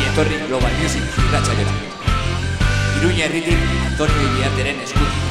ongi etorri Global Music irratxaiora. Iruña herritik Antonio Iriarteren eskutik.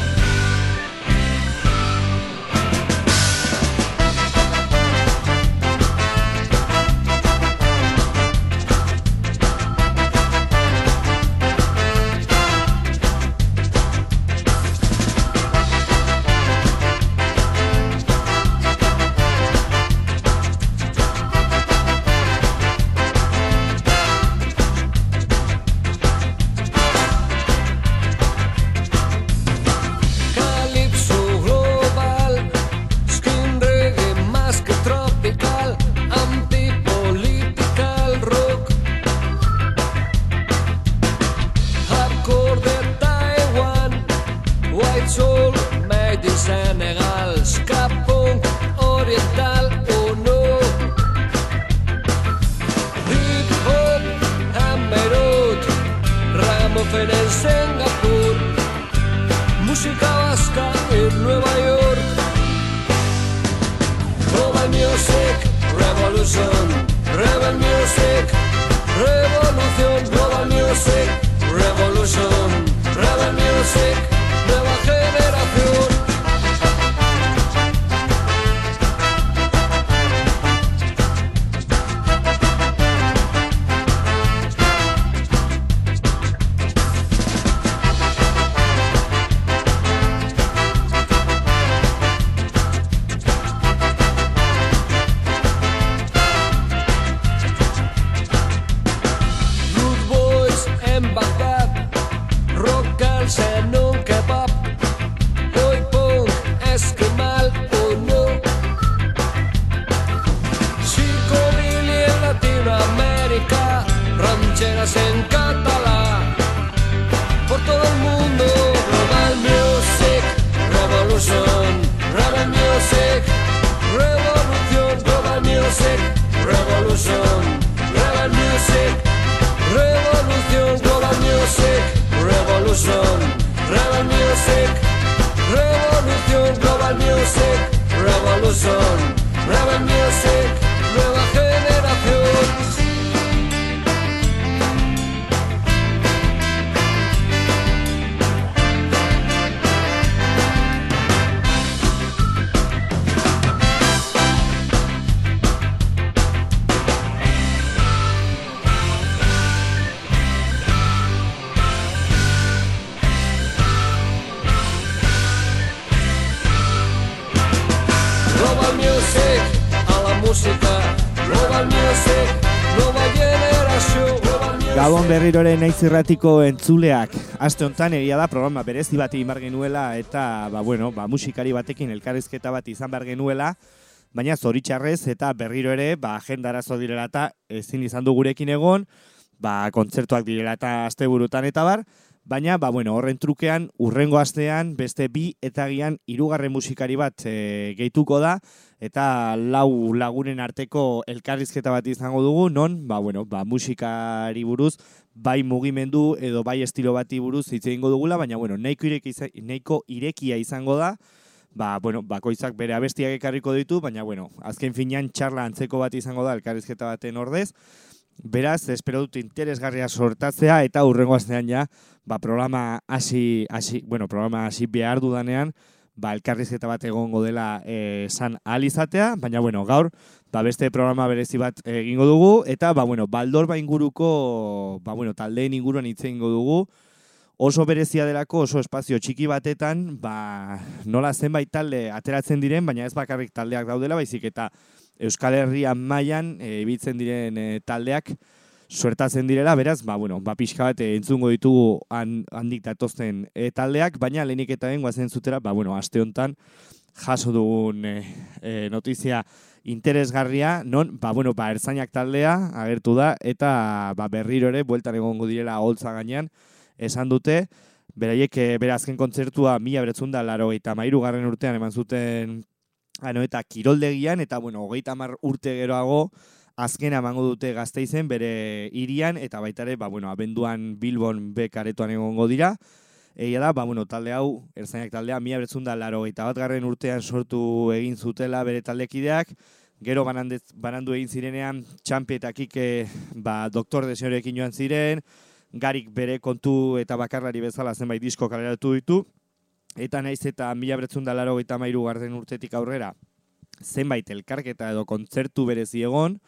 En un kebab, hoy punk esquimal o no. Psicobilly en Latinoamérica, rancheras en catalán, por todo el mundo. Global Music Revolution, Rebel Music Revolución, Global Music Revolution, Rebel Music Revolution, Rebel Music Revolución, Global Music Revolution, Rebel Music Gabon berrirore naiz irratiko entzuleak. Aste hontan egia da programa berezi bat imar genuela eta ba, bueno, ba, musikari batekin elkarrizketa bat izan behar genuela, baina zoritxarrez eta berriro ere ba, agendarazo direla eta ezin izan du gurekin egon, ba, kontzertuak direla eta asteburutan eta bar, baina ba, bueno, horren trukean urrengo astean beste bi eta gian hirugarren musikari bat e, gehituko da, eta lau lagunen arteko elkarrizketa bat izango dugu, non, ba, bueno, ba, musikari buruz, bai mugimendu edo bai estilo bati buruz hitz egingo dugula, baina, bueno, nahiko, ireki, nahiko irekia izango da, ba, bueno, bakoitzak bere abestiak ekarriko ditu, baina, bueno, azken finean txarla antzeko bat izango da elkarrizketa baten ordez, Beraz, espero dut interesgarria sortatzea eta urrengo astean ja, ba, programa hasi, hasi, bueno, programa hasi behar dudanean, ba, elkarrizketa bat egongo dela eh, san ahal izatea, baina, bueno, gaur, ba, beste programa berezi bat egingo dugu, eta, ba, bueno, baldorba inguruko, ba, bueno, taldeen inguruan hitz egingo dugu, oso berezia delako, oso espazio txiki batetan, ba, nola zenbait talde ateratzen diren, baina ez bakarrik taldeak daudela, baizik eta Euskal Herrian mailan e, ibiltzen diren e, taldeak suertatzen direla, beraz, ba, bueno, ba, pixka bat e, entzungo ditugu han, handik datozten e, taldeak, baina lehenik eta den guazen zutera, ba, bueno, aste honetan jaso dugun e, e, notizia interesgarria, non, ba, bueno, ba, erzainak taldea agertu da, eta ba, berriro ere, bueltan egongo direla holtza gainean, esan dute, beraiek e, bere azken kontzertua mila beretzun da laro eta mairu garren urtean eman zuten ano, eta kiroldegian, eta bueno, hogeita hamar urte geroago, azkena emango dute gazteizen bere irian, eta baita ere, ba, bueno, abenduan Bilbon bekaretoan egongo dira. Egia da, ba, bueno, talde hau, erzainak taldea, mila beretzun da laro eta bat garren urtean sortu egin zutela bere taldekideak, Gero banandez, banandu egin zirenean, txampi eta kike ba, doktor deseorekin joan ziren, garik bere kontu eta bakarlari bezala zenbait disko kaleratu ditu, eta naiz eta mila beretzun da laro mairu garden urtetik aurrera, zenbait elkarketa edo kontzertu berezi egon,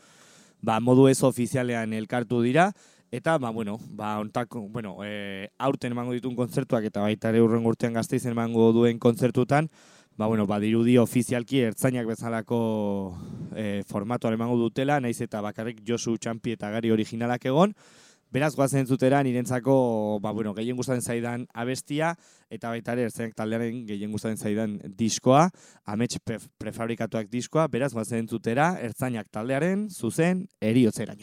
ba, modu ez ofizialean elkartu dira, eta, ba, bueno, ba, ontako, bueno, e, aurten emango ditun kontzertuak, eta baita ere urren urtean gazteizen emango duen kontzertutan, ba, bueno, ba, dirudi ofizialki ertzainak bezalako e, formatu emango dutela, naiz eta bakarrik Josu Txampi eta Gari originalak egon, Beraz, guazen zutera, nirentzako, ba, bueno, gehien gustatzen zaidan abestia, eta baita ere, ertzainak taldearen gehien gustatzen zaidan diskoa, amets prefabrikatuak diskoa, beraz, guazen zutera, ertzainak taldearen, zuzen, eriotzera.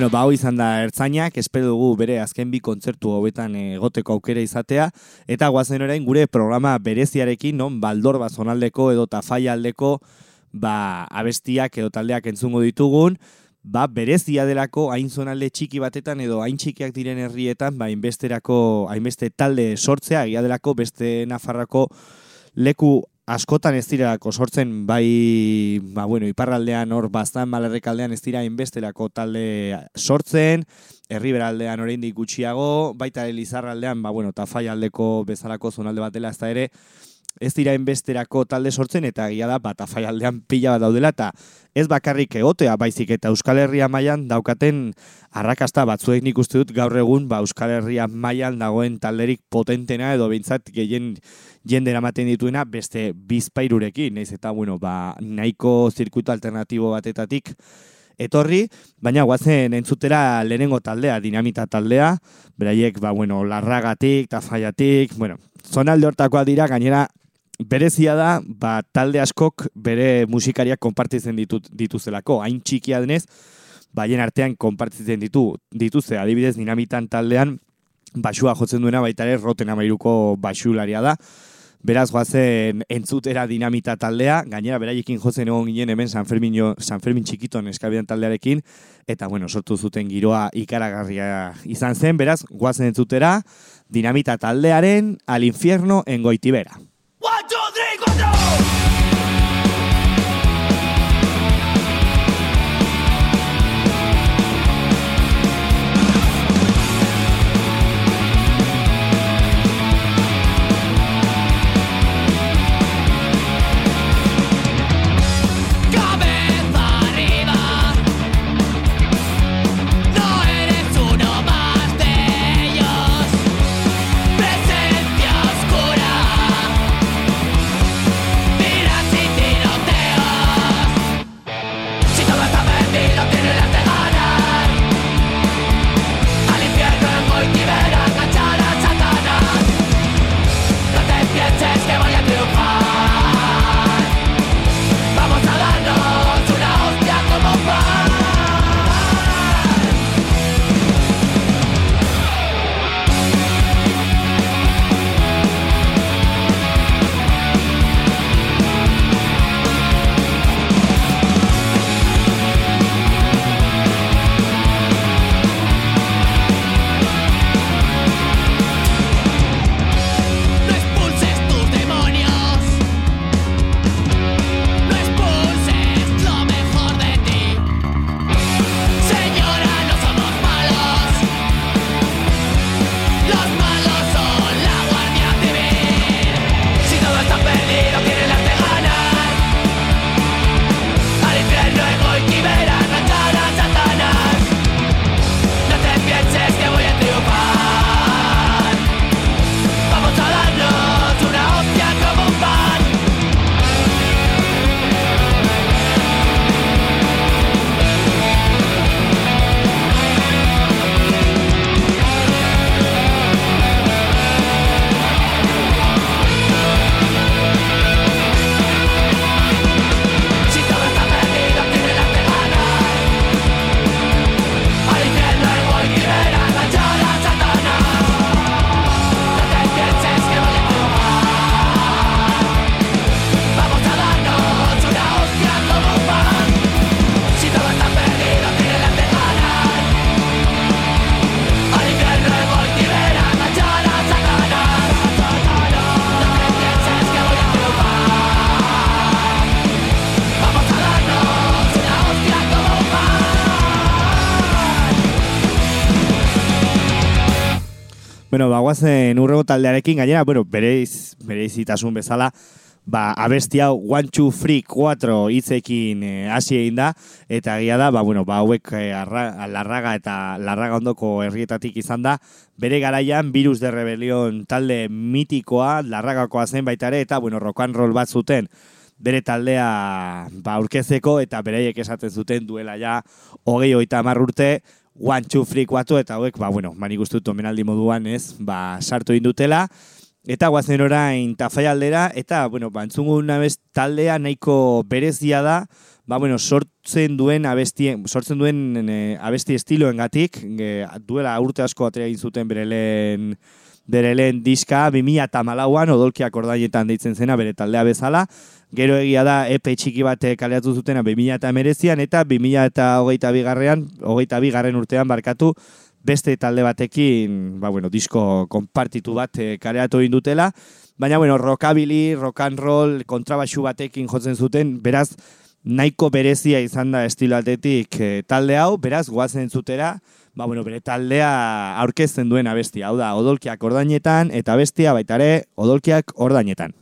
Bueno, ba, izan da ertzainak, espero dugu bere azken bi kontzertu hobetan egoteko aukera izatea, eta guazen orain gure programa bereziarekin, non, baldor bazonaldeko edo tafaia aldeko, ba, abestiak edo taldeak entzungo ditugun, ba, berezia delako hain zonalde txiki batetan edo hain txikiak diren herrietan, ba, hainbesterako, hainbeste talde sortzea, egia delako beste Nafarrako leku askotan ez direlako sortzen, bai, ba, bueno, iparraldean hor bastan malerrekaldean ez dira hainbesterako talde sortzen, herriberaldean oraindik gutxiago, baita elizarraldean, ba, bueno, tafai aldeko bezalako zonalde bat dela, ez da ere, ez dira enbesterako talde sortzen eta gila da bat afaialdean pila bat daudela eta ez bakarrik egotea baizik eta Euskal Herria mailan daukaten arrakasta batzuek nik uste dut gaur egun ba Euskal Herria mailan dagoen talderik potentena edo behintzat gehien jende eramaten dituena beste bizpairurekin, naiz eta bueno, ba, nahiko zirkuito alternatibo batetatik etorri, baina guazen entzutera lehenengo taldea, dinamita taldea, beraiek, ba, bueno, larragatik, tafaiatik, bueno, zonalde hortakoa dira, gainera berezia da, ba, talde askok bere musikariak konpartitzen ditut, dituzelako, hain txikia denez, baien artean konpartitzen ditu, dituzte, adibidez dinamitan taldean, basua jotzen duena baita ere roten amairuko basularia da, Beraz, guazen entzutera dinamita taldea, gainera beraiekin jotzen egon ginen hemen San Fermin, San Fermin txikiton eskabidan taldearekin, eta bueno, sortu zuten giroa ikaragarria izan zen, beraz, guazen entzutera dinamita taldearen al infierno en goitibera. One, two, three, cuatro. Bueno, ba, guazen urrego taldearekin gainera, bueno, bereiz, bereiz itasun bezala, ba, abesti hau One, Two, Free, 4 hitzekin eh, hasi egin da, eta gila da, ba, bueno, ba, hauek eh, larraga eta larraga ondoko herrietatik izan da, bere garaian, virus de rebelión talde mitikoa, larragakoa zen baita ere, eta, bueno, rock and roll bat zuten, bere taldea ba, urkezeko, eta bereiek esaten zuten duela ja, hogei oita urte, one, two, free, kuatu, eta hauek, ba, bueno, mani guztut omenaldi moduan, ez, ba, sartu indutela, Eta guazen orain tafai aldera, eta, bueno, ba, entzungun abest taldea nahiko berezia da, ba, bueno, sortzen duen abesti, sortzen duen e, abesti estiloen gatik, duela urte asko egin zuten bere lehen, bere lehen diska, 2000 eta malauan, odolkiak ordainetan deitzen zena bere taldea bezala, gero egia da epe txiki bat kaleatu zutena 2000 eta merezian, eta 2000 eta hogeita bigarrean, hogeita bigarren urtean barkatu, beste talde batekin, ba, bueno, disko konpartitu bat e, kareatu dutela, baina, bueno, rockabili, rock and roll, kontrabaxu batekin jotzen zuten, beraz, nahiko berezia izan da estilatetik e, eh, talde hau, beraz, guazen zutera, ba, bueno, bere taldea aurkezten duen abestia, hau da, odolkiak ordainetan, eta bestia baitare, odolkiak ordainetan.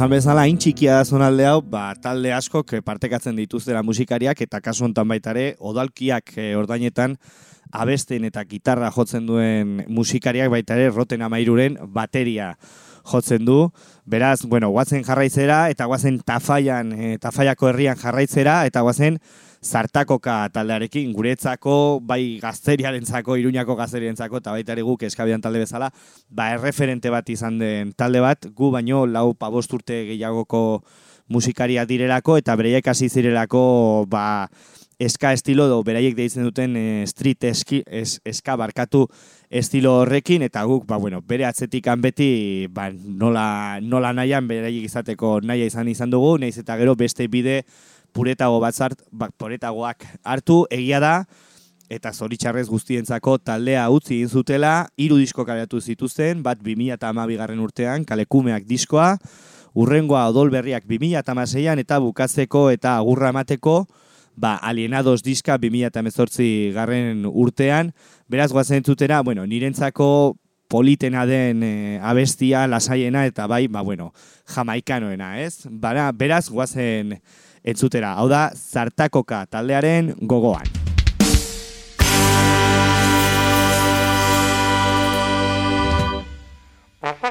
Esan bezala, hain txikia da zonalde hau, ba, talde asko partekatzen dituztera musikariak, eta kasu honetan baitare, odalkiak e, ordainetan, abesten eta gitarra jotzen duen musikariak baitare, roten amairuren bateria jotzen du. Beraz, bueno, guazen jarraitzera, eta guazen tafaian, e, tafaiako herrian jarraitzera, eta guazen, zartakoka taldearekin, guretzako, bai gazteriarentzako, iruñako gazteriarentzako, eta baita ere guk eskabian talde bezala, ba erreferente bat izan den talde bat, gu baino lau pabost urte gehiagoko musikaria direlako, eta bereiek hasi zirelako, ba, eska estilo do beraiek deitzen duten e, street eski, es, eska barkatu estilo horrekin. Eta guk ba bueno, bere atzetikan beti ba, nola nola nahian beraiek izateko naia izan izan dugu, naiz eta gero beste bide puretago batzart, bak, puretagoak hartu, egia da, eta zoritxarrez guztientzako taldea utzi egin zutela, hiru disko kaleratu zituzten, bat 2012 garren urtean, kalekumeak diskoa, urrengoa odolberriak 2016an eta bukatzeko eta agurra emateko, ba, alienados diska 2018 garren urtean, beraz guazen zutera, bueno, nirentzako politena den e, abestia, lasaiena eta bai, ba, bueno, jamaikanoena, ez? Bara, beraz guazen entzutera. Hau da, zartakoka taldearen gogoan. Ha ha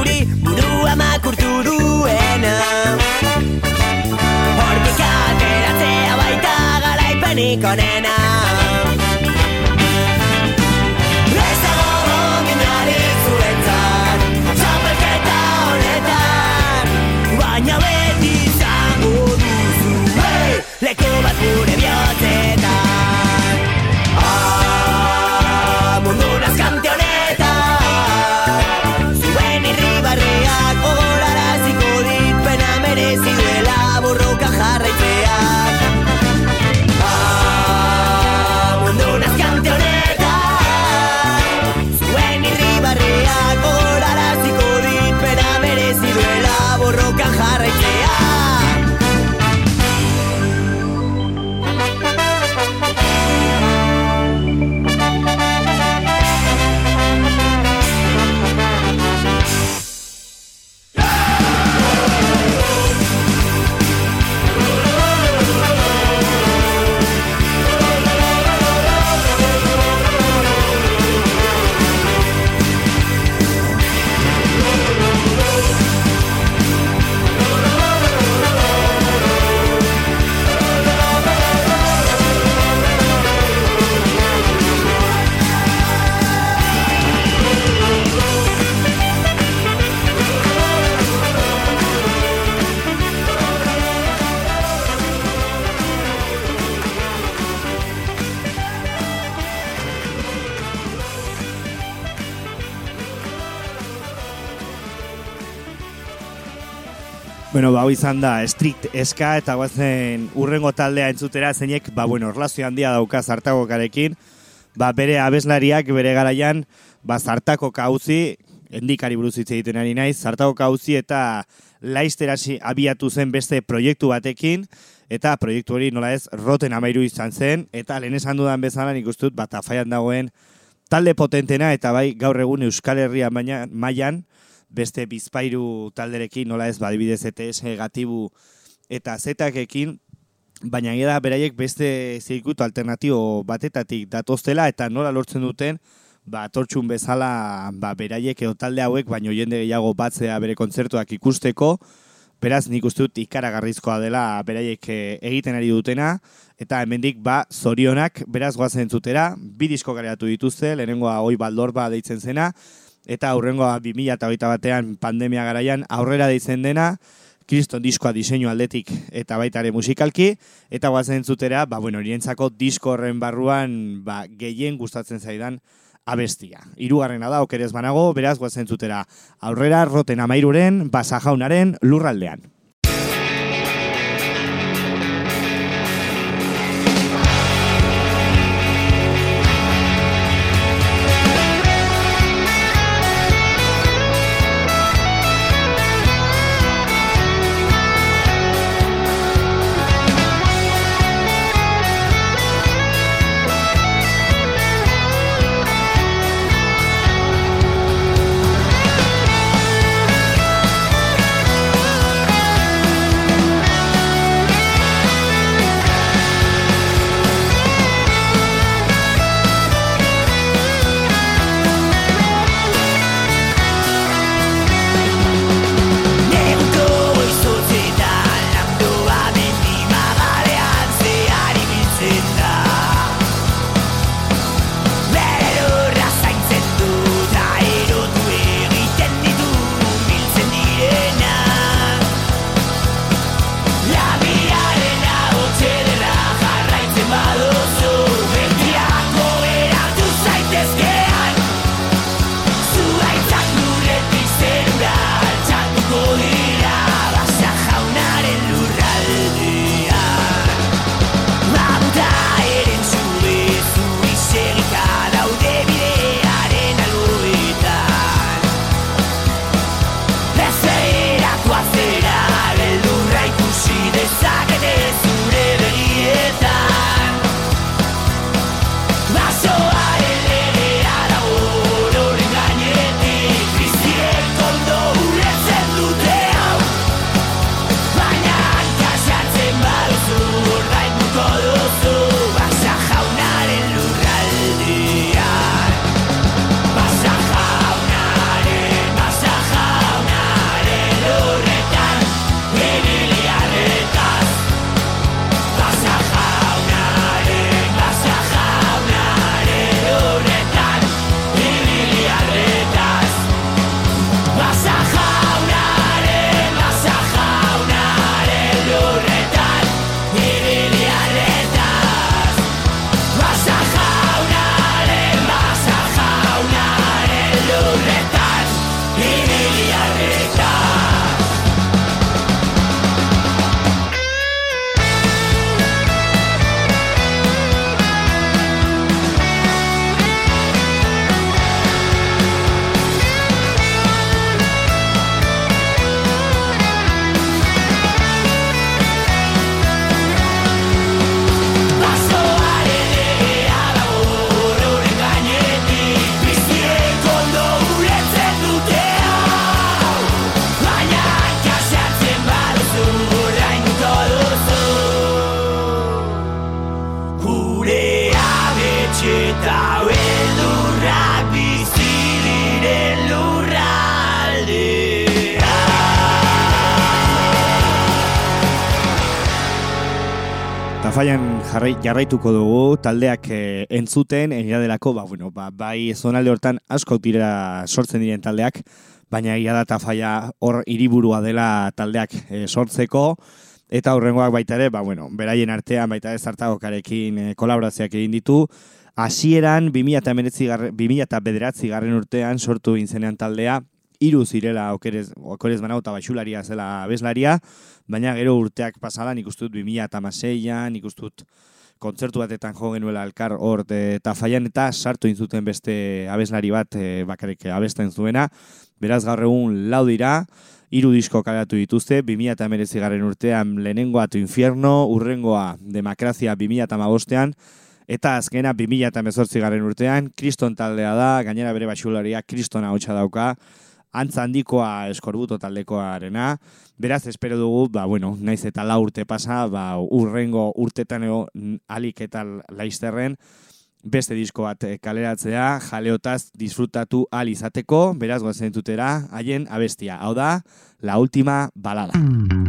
zuri burua makurtu duena. Hortik ateratzea baita galaipenik onena. Da, strict eska eta guazen urrengo taldea entzutera zeinek, ba, bueno, relazio handia dauka zartagokarekin, ba, bere abeslariak bere garaian, ba, zartako kauzi, endikari buruz hitz egiten ari naiz, zartako kauzi eta laizterasi abiatu zen beste proiektu batekin, eta proiektu hori nola ez, roten amairu izan zen, eta lehen esan dudan bezala nik ustut, bat afaian dagoen, talde potentena, eta bai, gaur egun Euskal Herria baina, mailan, beste bizpairu talderekin, nola ez, badibidez ETS, gatibu eta zetakekin, baina gira beraiek beste zirkuito alternatibo batetatik datoztela eta nola lortzen duten, ba, tortxun bezala ba, beraiek edo talde hauek, baino jende gehiago batzea bere kontzertuak ikusteko, beraz nik uste dut ikaragarrizkoa dela beraiek eh, egiten ari dutena, eta hemendik ba zorionak beraz goazen zutera, bi disko gareatu dituzte, lehenengoa oi baldorba deitzen zena, eta aurrengoa 2008 batean pandemia garaian aurrera deitzen dena, kriston diskoa diseinu aldetik eta baitare musikalki, eta guazen zutera, ba, bueno, orientzako disko horren barruan ba, gehien gustatzen zaidan abestia. Hirugarrena da, okerez banago, beraz guazen zutera aurrera roten amairuren, basajaunaren lurraldean. Jarrai, jarraituko dugu taldeak e, entzuten egia delako ba, bueno, ba, bai zonalde hortan asko direla sortzen diren taldeak baina egia da tafaia hor hiriburua dela taldeak e, sortzeko. Eta horrengoak baita ere ba, bueno, beraien artean baita ez hartagokarekin e, kolaborazioak egin ditu. Hasieran 2000 eta bederatzi garren urtean sortu intzenean taldea hiru zirela okerez, okerez banauta baixularia zela abeslaria, baina gero urteak pasalan ikustut 2006an, ikustut kontzertu batetan jo genuela elkar hor eta faian eta sartu inzuten beste abeslari bat e, bakarrik abesten zuena. Beraz gaur egun lau dira, hiru disko kalatu dituzte, 2008 garen urtean lehenengoa tu infierno, urrengoa demokrazia 2008an, eta azkena 2008 garen urtean, kriston taldea da, gainera bere basularia kristona hotxa dauka, antza handikoa eskorbuto taldekoarena. Beraz, espero dugu, ba, bueno, naiz eta la urte pasa, ba, urrengo urtetan ego alik eta laizterren, beste disko bat eh, kaleratzea, jaleotaz disfrutatu al izateko, beraz, tutera, haien abestia. Hau da, la última balada.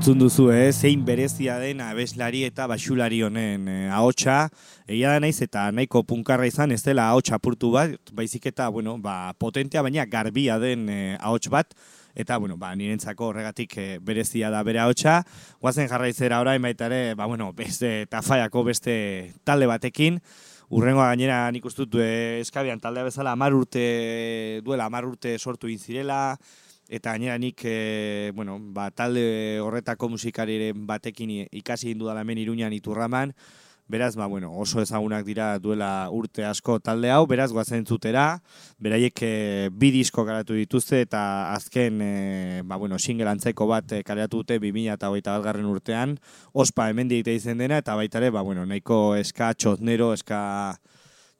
Entzun duzu, eh? zein berezia den abeslari eta basulari honen eh, ahotsa. Egia da naiz eta nahiko punkarra izan, ez dela ahots apurtu bat, baizik eta, bueno, ba, potentea, baina garbia den eh, ahots bat. Eta, bueno, ba, nirentzako horregatik eh, berezia da bere ahotsa. Guazen jarraitzera orain baita ere, ba, bueno, beste tafaiako beste talde batekin. Urrengoa gainera nik ustut eh, eskabian taldea bezala amar urte, duela amar urte sortu inzirela, eta gainera nik e, bueno, ba, talde horretako musikariren batekin ikasi indu dala hemen iruñan iturraman, beraz, ba, bueno, oso ezagunak dira duela urte asko talde hau, beraz, guazen zutera, beraiek e, bi disko garatu dituzte, eta azken, e, ba, bueno, single antzeko bat e, kareatu dute 2000 eta hogeita garren urtean, ospa hemen diite izen dena, eta baitare, ba, bueno, nahiko eska txotnero, eska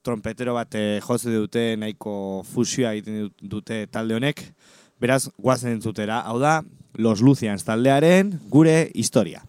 trompetero bat e, jose dute, nahiko fusioa egiten dute talde honek, Beraz, guazen entzutera, hau da, Los Lucians taldearen gure historia.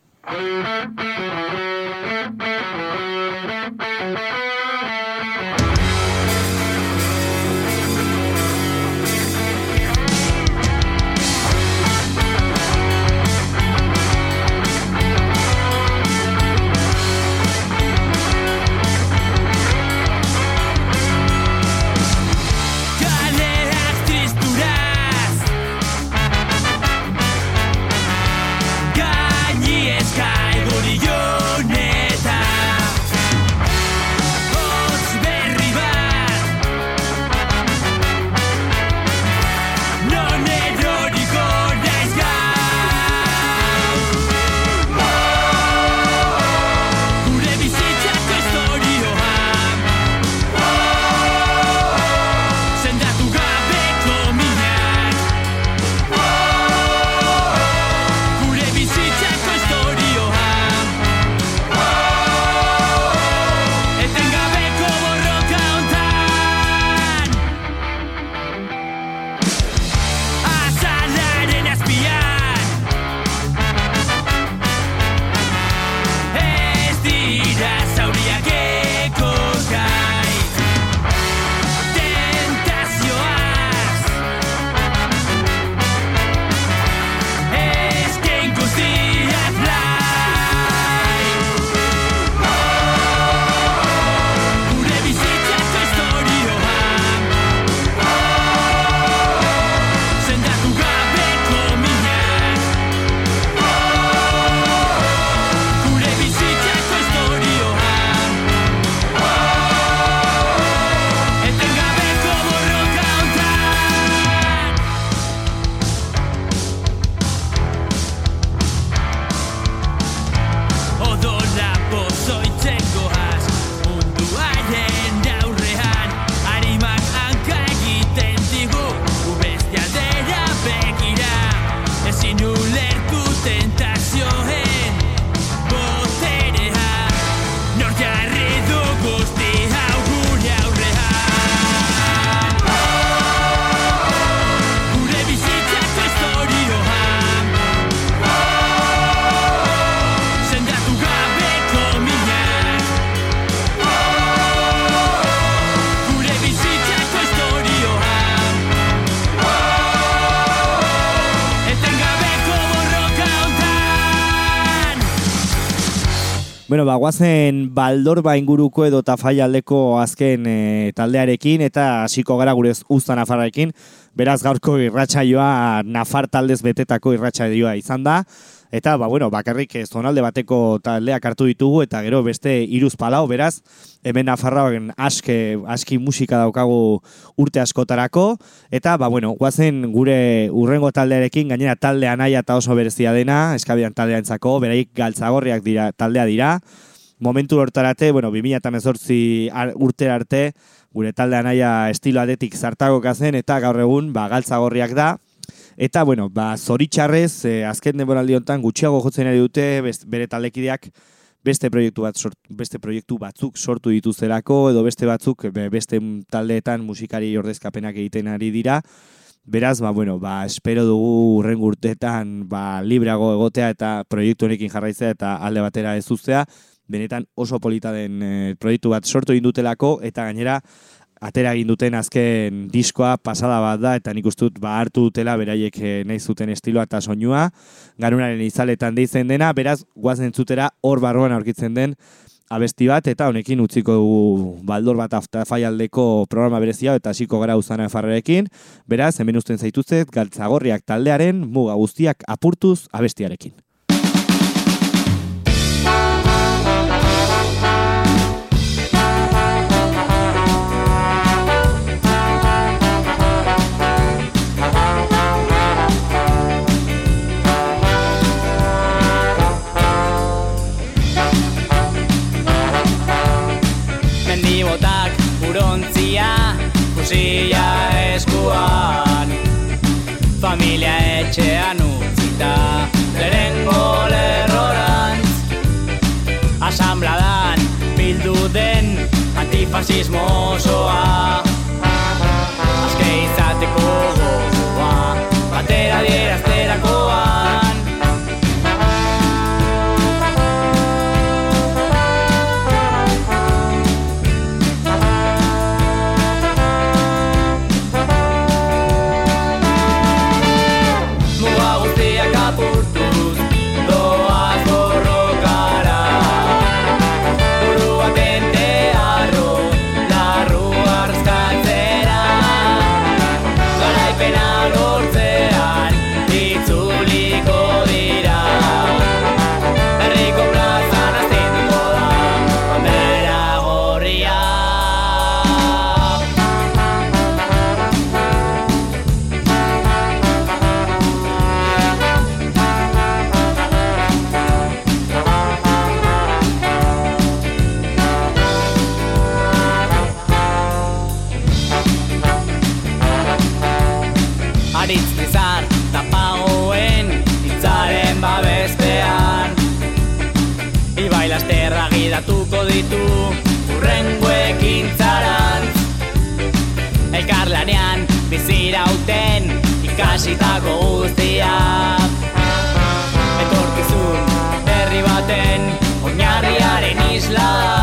Bueno, ba, guazen baldorba inguruko edo tafaialdeko azken e, taldearekin eta hasiko gara gure usta nafarrarekin. Beraz, gaurko irratsaioa nafar taldez betetako irratsaioa izan da. Eta, ba, bueno, bakarrik eh, zonalde bateko taldeak hartu ditugu eta gero beste iruz palau, beraz, hemen nafarroan aske, aski musika daukagu urte askotarako. Eta, ba, bueno, guazen gure urrengo taldearekin, gainera taldea naia eta oso berezia dena, eskabian taldeantzako, beraik galtzagorriak dira, taldea dira. Momentu hortarate, bueno, 2018 ar- urte arte, gure taldea naia estilo adetik zartago zen eta gaur egun, ba, galtzagorriak da. Eta, bueno, ba, zoritxarrez, eh, azken denboraldi honetan gutxiago jotzen ari dute, best, bere taldekideak beste proiektu bat sort, beste proiektu batzuk sortu dituztelako edo beste batzuk be- beste taldeetan musikari ordezkapenak egiten ari dira. Beraz, ba, bueno, ba, espero dugu urren urteetan ba, libreago egotea eta proiektu honekin jarraitzea eta alde batera ez uztea. Benetan oso polita den eh, proiektu bat sortu egin dutelako eta gainera atera egin duten azken diskoa pasada bat da, eta nik ustut ba hartu dutela beraiek eh, nahi zuten estiloa eta soinua, garunaren izaletan deitzen dena, beraz, guazen zutera hor barruan aurkitzen den abesti bat, eta honekin utziko dugu baldor bat faialdeko programa berezia, eta hasiko gara uzana efarrerekin, beraz, hemen usten zaituzet, galtzagorriak taldearen muga guztiak apurtuz abestiarekin. Eskuan Familia etxean utzita Lerengo lerrorantz Asambladan bildu den Antifasismo osoa. Azke izateko gogoa Batera dierazterakoan love.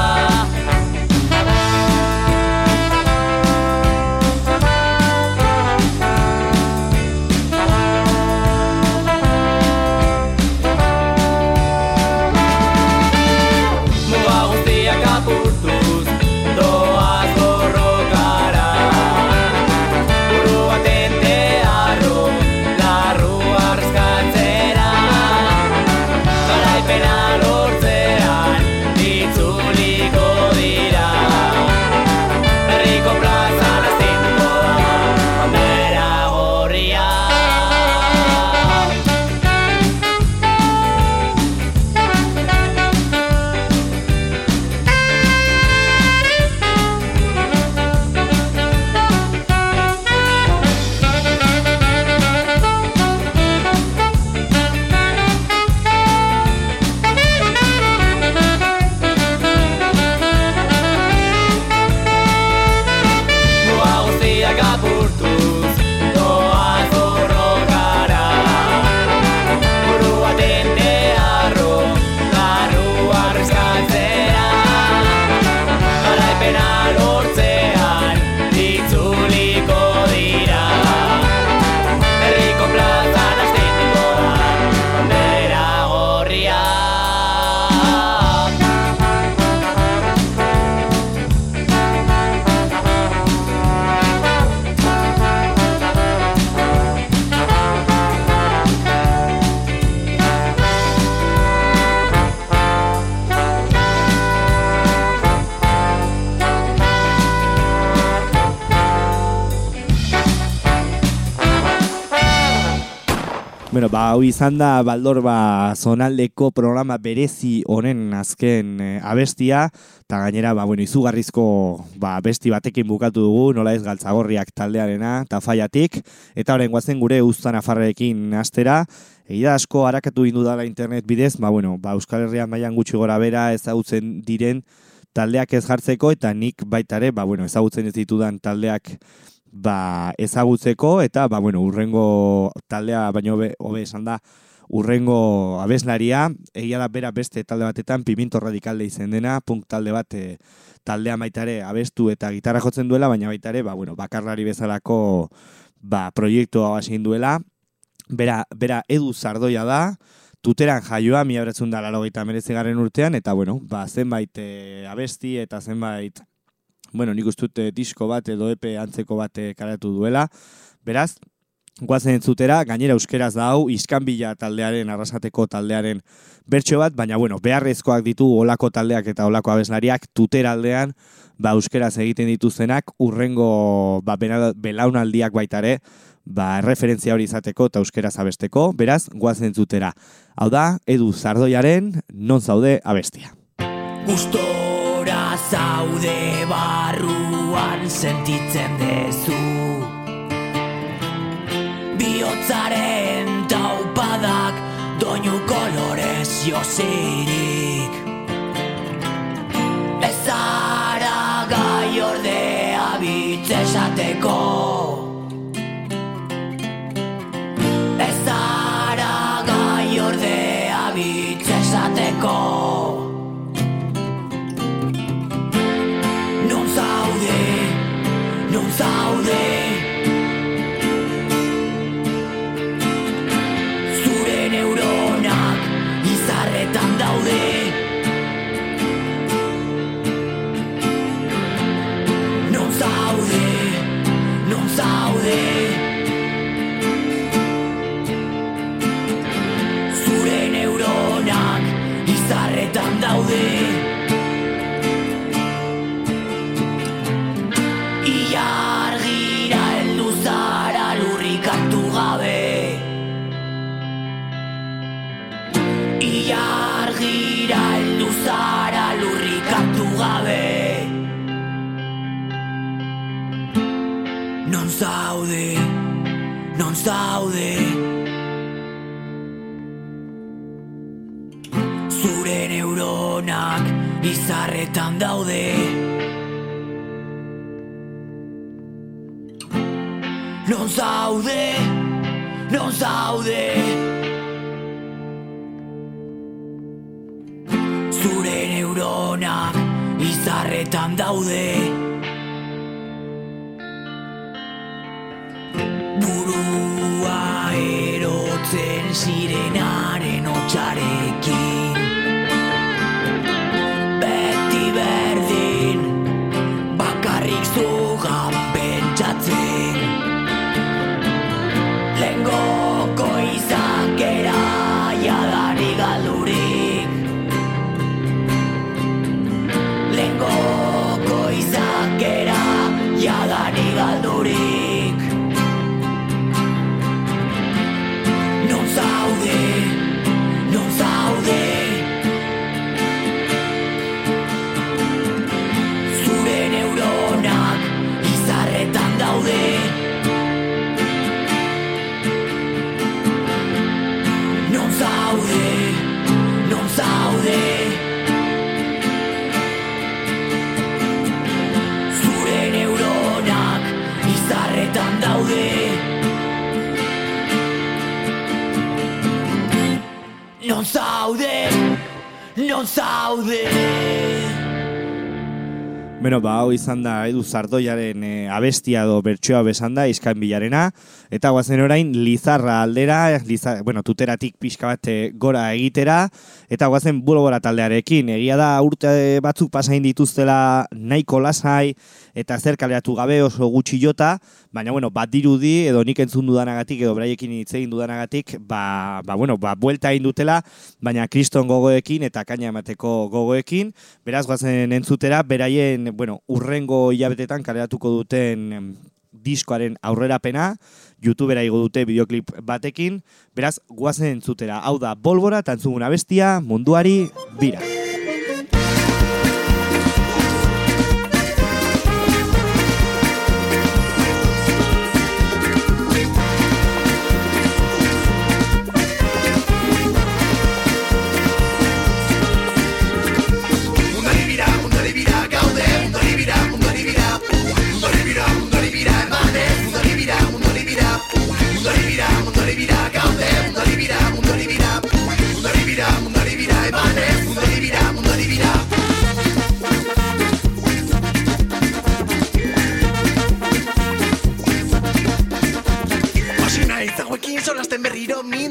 Hau izan da Baldor ba, zonaldeko programa berezi honen azken eh, abestia, eta gainera, ba, bueno, izugarrizko ba, abesti batekin bukatu dugu, nola ez galtzagorriak taldearena, eta faiatik, eta horren guazen gure uztan afarrekin astera, Egia da asko harakatu indu dala internet bidez, ba, bueno, ba, Euskal Herrian mailan gutxi gora bera ezagutzen diren taldeak ez jartzeko, eta nik baitare, ba, bueno, ezagutzen ez ditudan taldeak ba, ezagutzeko eta ba, bueno, urrengo taldea baino hobe, esan da urrengo abeslaria, egia da bera beste talde batetan, pimiento radikalde izen dena, punk talde bat e, taldea baitare abestu eta gitarra jotzen duela, baina baitare, ba, bueno, bakarlari bezalako ba, proiektua hasi duela. Bera, bera edu zardoia da, tuteran jaioa, mi abratzen da laro urtean, eta bueno, ba, zenbait e, abesti eta zenbait, bueno, nik ustut disko bat edo epe antzeko bat karatu duela. Beraz, guazen entzutera, gainera euskeraz da hau, iskanbila taldearen, arrasateko taldearen bertso bat, baina bueno, beharrezkoak ditu olako taldeak eta olako abeslariak tutera aldean, ba euskeraz egiten dituztenak, urrengo ba, belaunaldiak baitare, ba, referentzia hori izateko eta euskeraz abesteko, beraz, guazen entzutera. Hau da, edu zardoiaren, non zaude abestia. Gustora zaude barruan sentitzen dezu. Bihotzaren taupadak doinu kolorez jozirik Ez daude. Iar gira eldu zara lurrik hartu gabe Iar gira eldu zara lurrik hartu gabe. Non zaude, non zaude Neuronak izarretan daude. Non zaude, non zaude. Zure neuronak izarretan daude. Burua erotzen sirenaren Non zaude, non zaude Beno, ba, hau izan da edu zardoiaren e, abestia do bertsoa besan da, izkain bilarena, eta guazen orain lizarra aldera, liza, bueno, tuteratik pixka bat eh, gora egitera, eta guazen bulgora taldearekin, egia da urte batzuk pasain dituztela nahiko lasai, eta zer kaleratu gabe oso gutxi jota, baina, bueno, bat dirudi, edo nik entzun dudanagatik, edo beraiekin hitz egin dudanagatik, ba, ba, bueno, ba, buelta egin dutela, baina kriston gogoekin eta kaina emateko gogoekin, beraz, guazen entzutera, beraien, bueno, urrengo hilabetetan kaleratuko duten diskoaren aurrerapena, youtubera igo dute bideoklip batekin, beraz, guazen entzutera, hau da, bolbora, tantzuguna bestia, munduari, bira.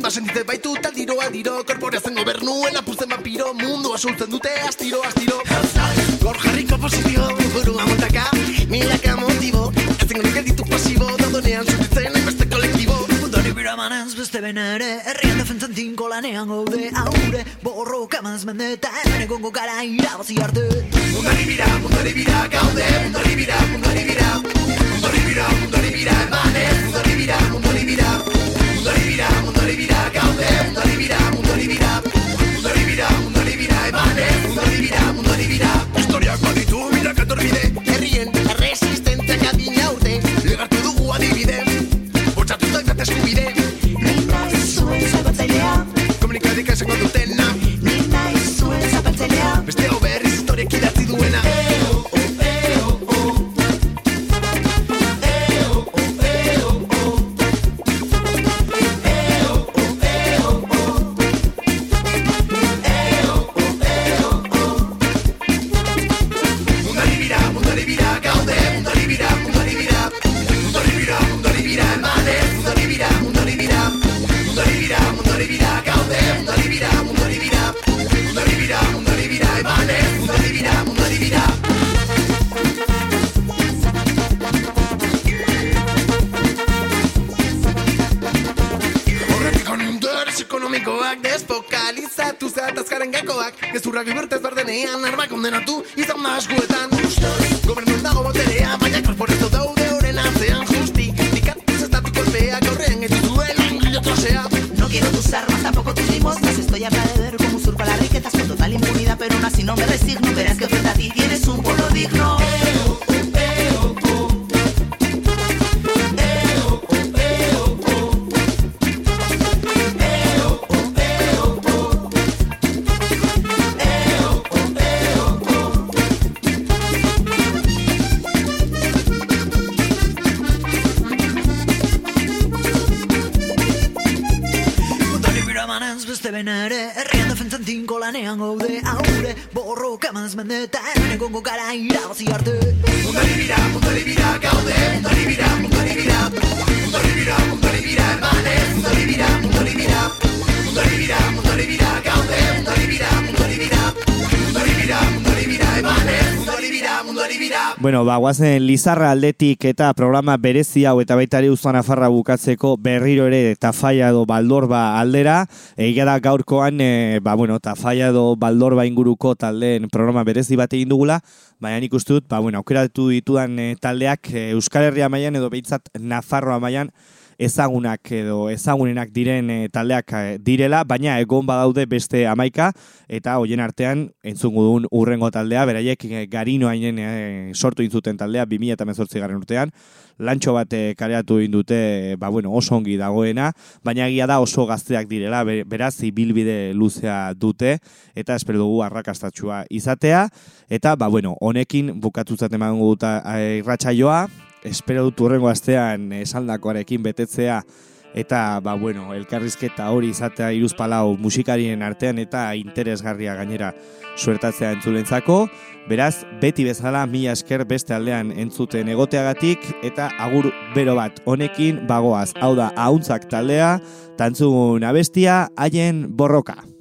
Ba sentitzen baitu aldiro aldiro Korporeazen gobernuen apuzen vampiro Mundua sultzen dute astiro astiro. Gor jarriko posizio Burua montaka Milaka motibo Ezen gure gelditu pasibo Daudonean zutitzen hainbeste kolektibo. Mundari biramanez beste benere Herrian defentzen tinko lanean gaude Aure borroka maz mendeta Hemen egongo gara irabazi arte. Mundari bira, mundari beste benere Herrian defentzen tinko lanean gaude. Aure borroka maz mendeta Hemen egongo gara irabazi arte. Mundari bira, mundari bira, gaude. Mundari bira, mundari bira Mundari bira, mundari bira, emanez. Mundari bira, mundari bira Mundari bira, mundari bira, gaude. Mundari bira, mundari bira Bueno, ba, guazen Lizarra aldetik eta programa berezi hau eta baita ere Uzan Afarra bukatzeko berriro ere Tafaia edo Baldorba aldera. Egia da gaurkoan, e, ba, bueno, Tafaia edo Baldorba inguruko taldeen programa berezi bat egin dugula, baina nik uste dut, ba, bueno, aukeratu ditudan e, taldeak e, Euskal Herria mailan edo behitzat Nafarroa mailan ezagunak edo ezagunenak diren e, taldeak e, direla, baina egon badaude beste amaika, eta hoien artean entzungu dugun urrengo taldea, beraiek e, garino hainen e, sortu intzuten taldea 2018 garren urtean, lantxo bat e, kareatu indute, ba bueno, oso ongi dagoena, baina egia da oso gazteak direla, be- beraz ibilbide luzea dute, eta espero dugu arrakastatxua izatea, eta ba bueno, honekin bukatutzat emango eh, irratsaioa, espero dut urrengo astean esaldakoarekin betetzea eta ba bueno, elkarrizketa hori izatea iruzpalau musikarien artean eta interesgarria gainera suertatzea entzulentzako. Beraz, beti bezala mila esker beste aldean entzuten egoteagatik eta agur bero bat honekin bagoaz. Hau da, ahuntzak taldea, tantzun abestia, haien borroka.